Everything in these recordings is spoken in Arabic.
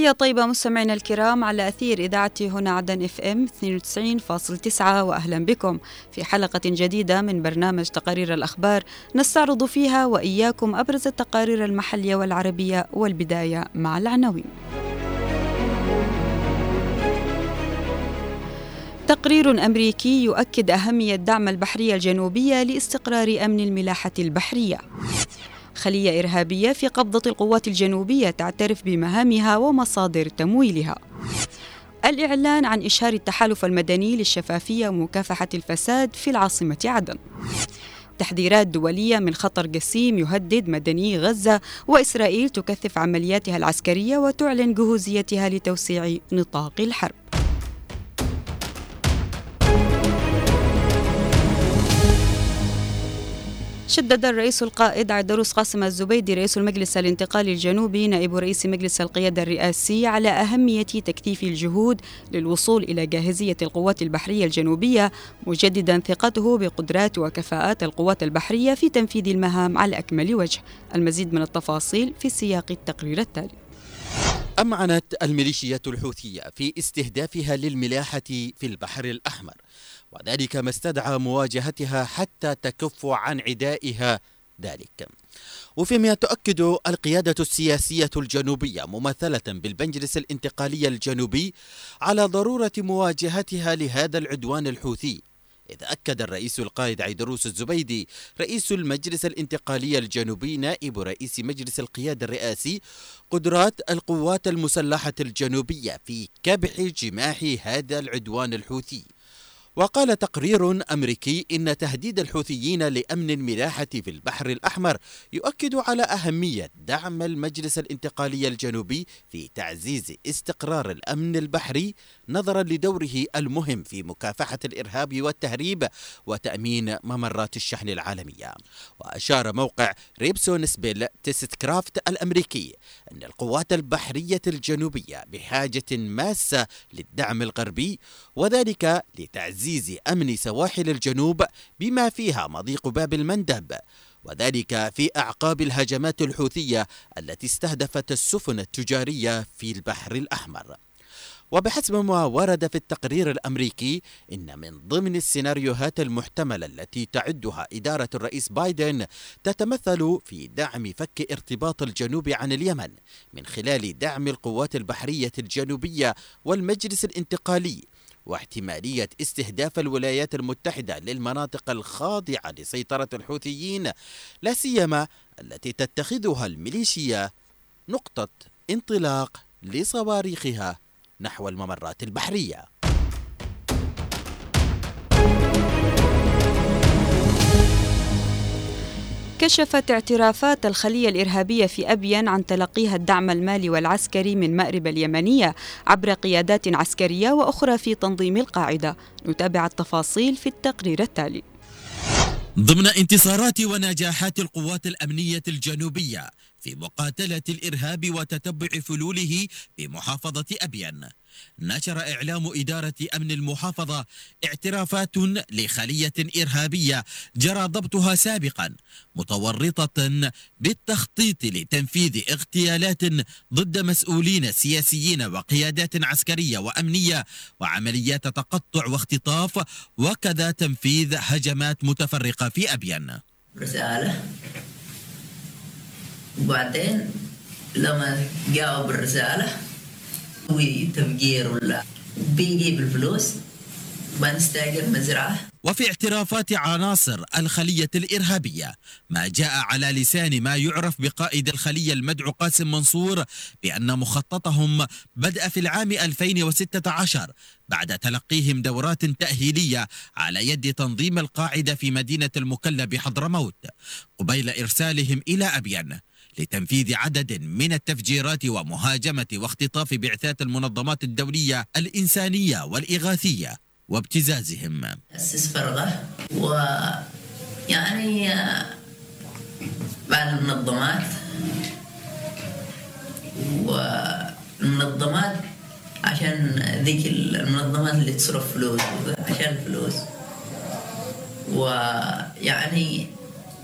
تحية طيبة مستمعينا الكرام على أثير إذاعة هنا عدن إف إم 92.9 وأهلا بكم في حلقة جديدة من برنامج تقارير الأخبار نستعرض فيها وإياكم أبرز التقارير المحلية والعربية والبداية مع العناوين. تقرير أمريكي يؤكد أهمية دعم البحرية الجنوبية لاستقرار أمن الملاحة البحرية. خلية إرهابية في قبضة القوات الجنوبية تعترف بمهامها ومصادر تمويلها. الإعلان عن إشهار التحالف المدني للشفافية ومكافحة الفساد في العاصمة عدن. تحذيرات دولية من خطر جسيم يهدد مدني غزة وإسرائيل تكثف عملياتها العسكرية وتعلن جهوزيتها لتوسيع نطاق الحرب. شدد الرئيس القائد عيدروس قاسم الزبيدي رئيس المجلس الانتقالي الجنوبي نائب رئيس مجلس القيادة الرئاسي على أهمية تكثيف الجهود للوصول إلى جاهزية القوات البحرية الجنوبية مجددا ثقته بقدرات وكفاءات القوات البحرية في تنفيذ المهام على أكمل وجه. المزيد من التفاصيل في سياق التقرير التالي. أمعنت الميليشيات الحوثية في استهدافها للملاحة في البحر الأحمر وذلك ما استدعى مواجهتها حتى تكف عن عدائها ذلك. وفيما تؤكد القيادة السياسية الجنوبية ممثلة بالمجلس الانتقالي الجنوبي على ضرورة مواجهتها لهذا العدوان الحوثي إذ أكد الرئيس القائد عيدروس الزبيدي رئيس المجلس الانتقالي الجنوبي نائب رئيس مجلس القيادة الرئاسي قدرات القوات المسلحة الجنوبية في كبح جماح هذا العدوان الحوثي. وقال تقرير أمريكي إن تهديد الحوثيين لأمن الملاحة في البحر الأحمر يؤكد على أهمية دعم المجلس الانتقالي الجنوبي في تعزيز استقرار الأمن البحري نظرا لدوره المهم في مكافحة الإرهاب والتهريب وتأمين ممرات الشحن العالمية. وأشار موقع Responsible Statecraft الأمريكي أن القوات البحرية الجنوبية بحاجة ماسة للدعم الغربي وذلك لتعزيز تعزيز أمن سواحل الجنوب بما فيها مضيق باب المندب وذلك في أعقاب الهجمات الحوثية التي استهدفت السفن التجارية في البحر الأحمر. وبحسب ما ورد في التقرير الأمريكي إن من ضمن السيناريوهات المحتملة التي تعدها إدارة الرئيس بايدن تتمثل في دعم فك ارتباط الجنوب عن اليمن من خلال دعم القوات البحرية الجنوبية والمجلس الانتقالي واحتمالية استهداف الولايات المتحدة للمناطق الخاضعة لسيطرة الحوثيين لا سيما التي تتخذها الميليشيا نقطة انطلاق لصواريخها نحو الممرات البحرية. كشفت اعترافات الخلية الإرهابية في أبين عن تلقيها الدعم المالي والعسكري من مأرب اليمنية عبر قيادات عسكرية وأخرى في تنظيم القاعدة. نتابع التفاصيل في التقرير التالي. ضمن انتصارات ونجاحات القوات الأمنية الجنوبية في مقاتلة الإرهاب وتتبع فلوله بمحافظة أبين نشر إعلام إدارة أمن المحافظة اعترافات لخلية إرهابية جرى ضبطها سابقا متورطة بالتخطيط لتنفيذ اغتيالات ضد مسؤولين سياسيين وقيادات عسكرية وأمنية وعمليات تقطع واختطاف وكذا تنفيذ هجمات متفرقة في أبين رسالة. وبعدين لما جاوب الرسالة وتفجير ولا بيجيب الفلوس بنستأجر مزرعة. وفي اعترافات عناصر الخلية الإرهابية ما جاء على لسان ما يعرف بقائد الخلية المدعو قاسم منصور بأن مخططهم بدأ في العام 2016 بعد تلقيهم دورات تأهيلية على يد تنظيم القاعدة في مدينة المكلا بحضرموت قبيل إرسالهم إلى أبين. لتنفيذ عدد من التفجيرات ومهاجمة واختطاف بعثات المنظمات الدولية الإنسانية والإغاثية وابتزازهم. أسس فرغة. ويعني بعد المنظمات. والمنظمات عشان ذيك المنظمات اللي تصرف فلوس عشان الفلوس. ويعني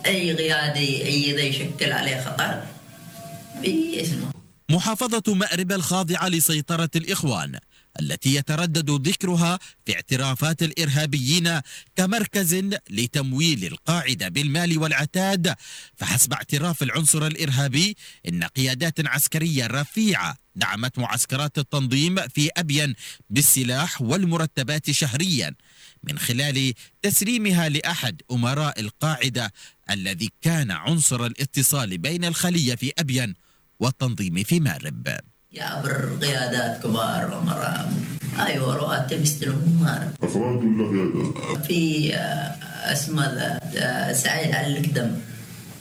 أي قيادي ذا يشكل عليه خطر باسمه محافظة مأرب الخاضعة لسيطرة الإخوان التي يتردد ذكرها في اعترافات الإرهابيين كمركز لتمويل القاعدة بالمال والعتاد. فحسب اعتراف العنصر الإرهابي إن قيادات عسكرية رفيعة دعمت معسكرات التنظيم في أبين بالسلاح والمرتبات شهريا من خلال تسليمها لأحد أمراء القاعدة الذي كان عنصر الاتصال بين الخلية في أبين والتنظيم في مارب يعبر قيادات كبار ومرأة أيوه رواتب يستلمون مارب افراد ولا قيادات؟ في آه، اسمه آه، سعيد علي القدم.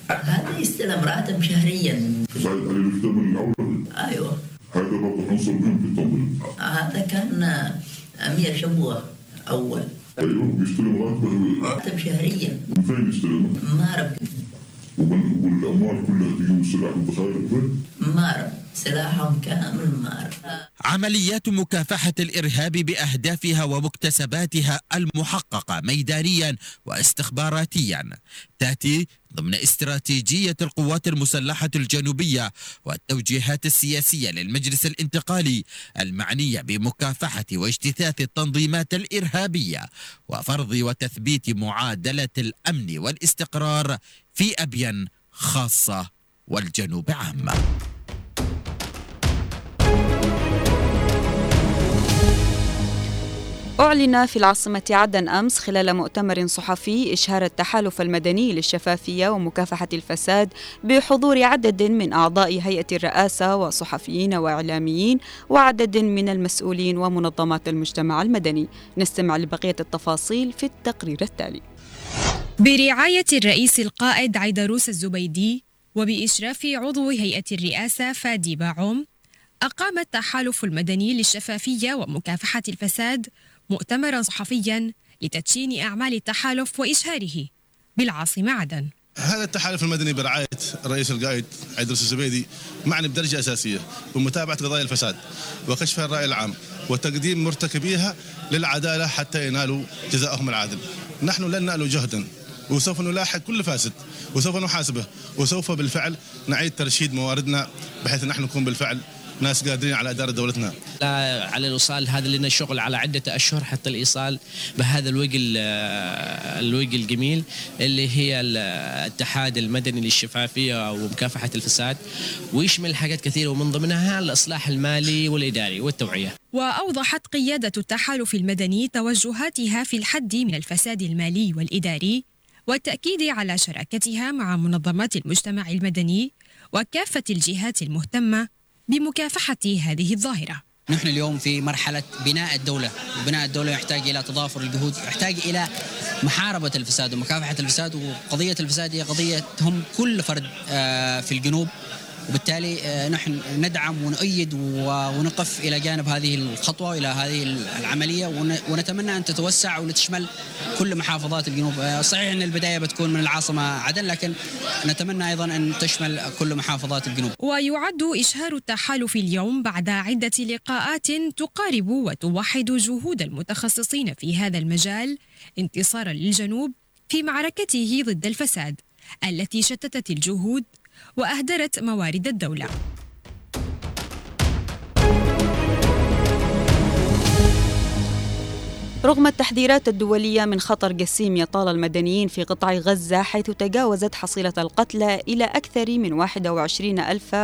هذا يستلم راتب شهريا. سعيد علي الكتاب الأول. أيوه. هذا برضه عنصر مهم في التنظيم. هذا كان آه، امير شبوة أول. أيوه بيستلم راتبه راتب شهريا من فين يستلم؟ مارب ومن- والأموال كلها تجي والسلاح والذخائر وين؟ مارب سلاحهم كأمل مارب عمليات مكافحة الإرهاب بأهدافها ومكتسباتها المحققة ميدانيا واستخباراتيا تأتي ضمن استراتيجية القوات المسلحة الجنوبية والتوجيهات السياسية للمجلس الانتقالي المعنية بمكافحة واجتثاث التنظيمات الإرهابية وفرض وتثبيت معادلة الأمن والاستقرار في أبين خاصة والجنوب عامة أعلن في العاصمة عدن أمس خلال مؤتمر صحفي إشهار التحالف المدني للشفافية ومكافحة الفساد بحضور عدد من أعضاء هيئة الرئاسة وصحفيين وإعلاميين وعدد من المسؤولين ومنظمات المجتمع المدني. نستمع لبقية التفاصيل في التقرير التالي. برعاية الرئيس القائد عيدروس الزبيدي وبإشراف عضو هيئة الرئاسة فادي باعوم أقام التحالف المدني للشفافية ومكافحة الفساد مؤتمرا صحفيا لتدشين أعمال التحالف وإشهاره. بالعاصمة عدن. هذا التحالف المدني برعاية الرئيس القائد عيدروس الزبيدي معني بدرجة أساسية بمتابعة قضايا الفساد وكشف الرأي العام وتقديم مرتكبيها للعدالة حتى ينالوا جزاءهم العادل. نحن لن نألو جهدا وسوف نلاحق كل فاسد وسوف نحاسبه وسوف بالفعل نعيد ترشيد مواردنا بحيث نحن نكون بالفعل ناس قادرين على إدارة دولتنا لا على الايصال هذا لنا شغل على عدة أشهر حتى الإيصال بهذا الوجه الوجه الجميل اللي هي الاتحاد المدني للشفافية ومكافحة الفساد ويشمل حاجات كثيرة ومن ضمنها الإصلاح المالي والإداري والتوعية. وأوضحت قيادة التحالف المدني توجهاتها في الحد من الفساد المالي والإداري والتأكيد على شراكتها مع منظمات المجتمع المدني وكافة الجهات المهتمة بمكافحة هذه الظاهرة. نحن اليوم في مرحلة بناء الدولة. وبناء الدولة يحتاج إلى تضافر الجهود يحتاج إلى محاربة الفساد ومكافحة الفساد وقضية الفساد هي قضية تهم كل فرد آه، في الجنوب وبالتالي آه، نحن ندعم ونؤيد ونقف إلى جانب هذه الخطوة إلى هذه العملية ون- ونتمنى أن تتوسع وتشمل كل محافظات الجنوب. آه، صحيح أن البداية بتكون من العاصمة عدن لكن نتمنى أيضا أن تشمل كل محافظات الجنوب. ويعد إشهار التحالف اليوم بعد عدة لقاءات تقارب وتوحد جهود المتخصصين في هذا المجال انتصارا للجنوب في معركته ضد الفساد التي شتتت الجهود وأهدرت موارد الدولة. رغم التحذيرات الدولية من خطر جسيم يطال المدنيين في قطاع غزة حيث تجاوزت حصيلة القتلى إلى أكثر من 21 ألف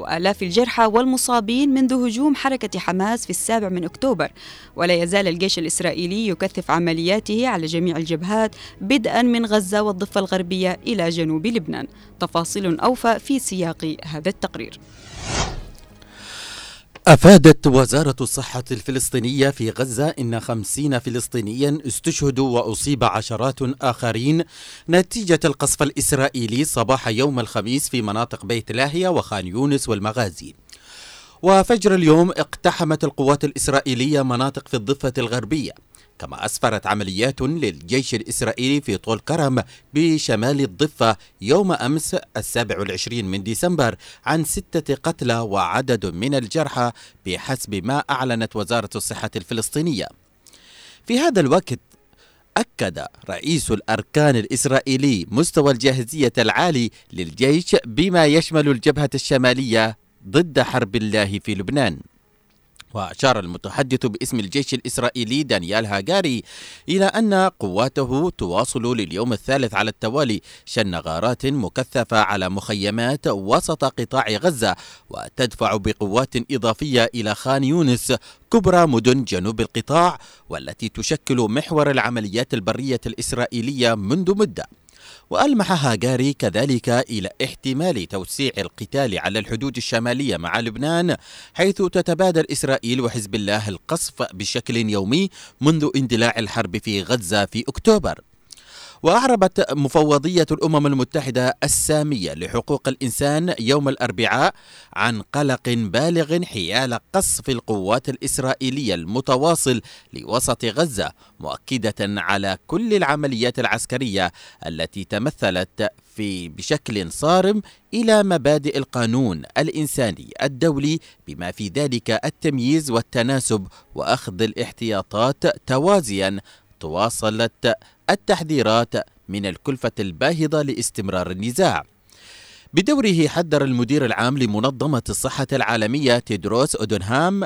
وآلاف الجرحى والمصابين منذ هجوم حركة حماس في السابع من أكتوبر. ولا يزال الجيش الإسرائيلي يكثف عملياته على جميع الجبهات بدءا من غزة والضفة الغربية إلى جنوب لبنان. تفاصيل أوفى في سياق هذا التقرير. أفادت وزارة الصحة الفلسطينية في غزة إن خمسين فلسطينيا استشهدوا وأصيب عشرات آخرين. نتيجة القصف الإسرائيلي صباح يوم الخميس في مناطق بيت لاهية وخان يونس والمغازي. وفجر اليوم اقتحمت القوات الإسرائيلية مناطق في الضفة الغربية. كما أسفرت عمليات للجيش الإسرائيلي في طول كرم بشمال الضفة يوم أمس السابع والعشرين من ديسمبر عن ستة قتلى وعدد من الجرحى بحسب ما أعلنت وزارة الصحة الفلسطينية. في هذا الوقت أكد رئيس الأركان الإسرائيلي مستوى الجاهزية العالي للجيش بما يشمل الجبهة الشمالية ضد حرب الله في لبنان. وأشار المتحدث باسم الجيش الإسرائيلي دانيال هاجاري إلى أن قواته تواصل لليوم الثالث على التوالي شن غارات مكثفة على مخيمات وسط قطاع غزة وتدفع بقوات إضافية إلى خان يونس كبرى مدن جنوب القطاع والتي تشكل محور العمليات البرية الإسرائيلية منذ مدة. وألمح هاجاري كذلك إلى احتمال توسيع القتال على الحدود الشمالية مع لبنان حيث تتبادل إسرائيل وحزب الله القصف بشكل يومي منذ اندلاع الحرب في غزة في أكتوبر. وأعربت مفوضية الأمم المتحدة السامية لحقوق الإنسان يوم الأربعاء عن قلق بالغ حيال قصف القوات الإسرائيلية المتواصل لوسط غزة مؤكدة على كل العمليات العسكرية التي تمثلت في بشكل صارم إلى مبادئ القانون الإنساني الدولي بما في ذلك التمييز والتناسب وأخذ الاحتياطات توازيا تواصلت التحذيرات من الكلفة الباهظة لاستمرار النزاع. بدوره حذر المدير العام لمنظمة الصحة العالمية تيدروس أودنهام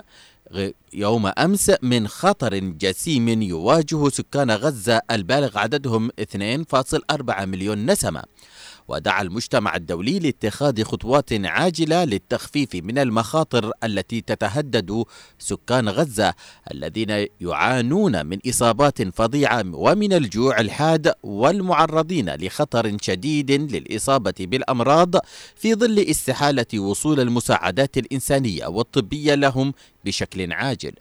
يوم أمس من خطر جسيم يواجه سكان غزة البالغ عددهم 2.4 مليون نسمة. ودعا المجتمع الدولي لاتخاذ خطوات عاجلة للتخفيف من المخاطر التي تتهدد سكان غزة الذين يعانون من إصابات فظيعة ومن الجوع الحاد والمعرضين لخطر شديد للإصابة بالأمراض في ظل استحالة وصول المساعدات الإنسانية والطبية لهم بشكل عاجل.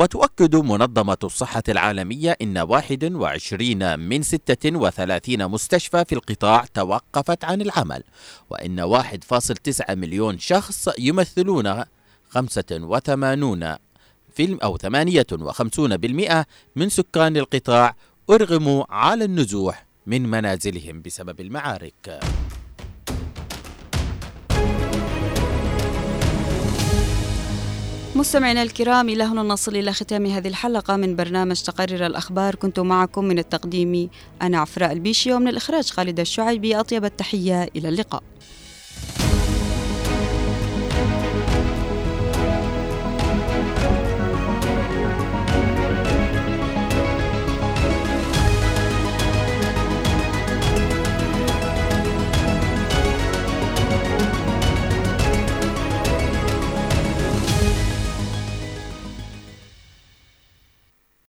وتؤكد منظمة الصحة العالمية إن 21 من 36 مستشفى في القطاع توقفت عن العمل وإن 1.9 مليون شخص يمثلون 85 في أو 58% من سكان القطاع أرغموا على النزوح من منازلهم بسبب المعارك. مستمعينا الكرام إلى هنا نصل إلى ختام هذه الحلقة من برنامج تقرر الأخبار. كنت معكم من التقديم أنا عفراء البيشي ومن الإخراج خالد الشعيبي. أطيب التحية إلى اللقاء.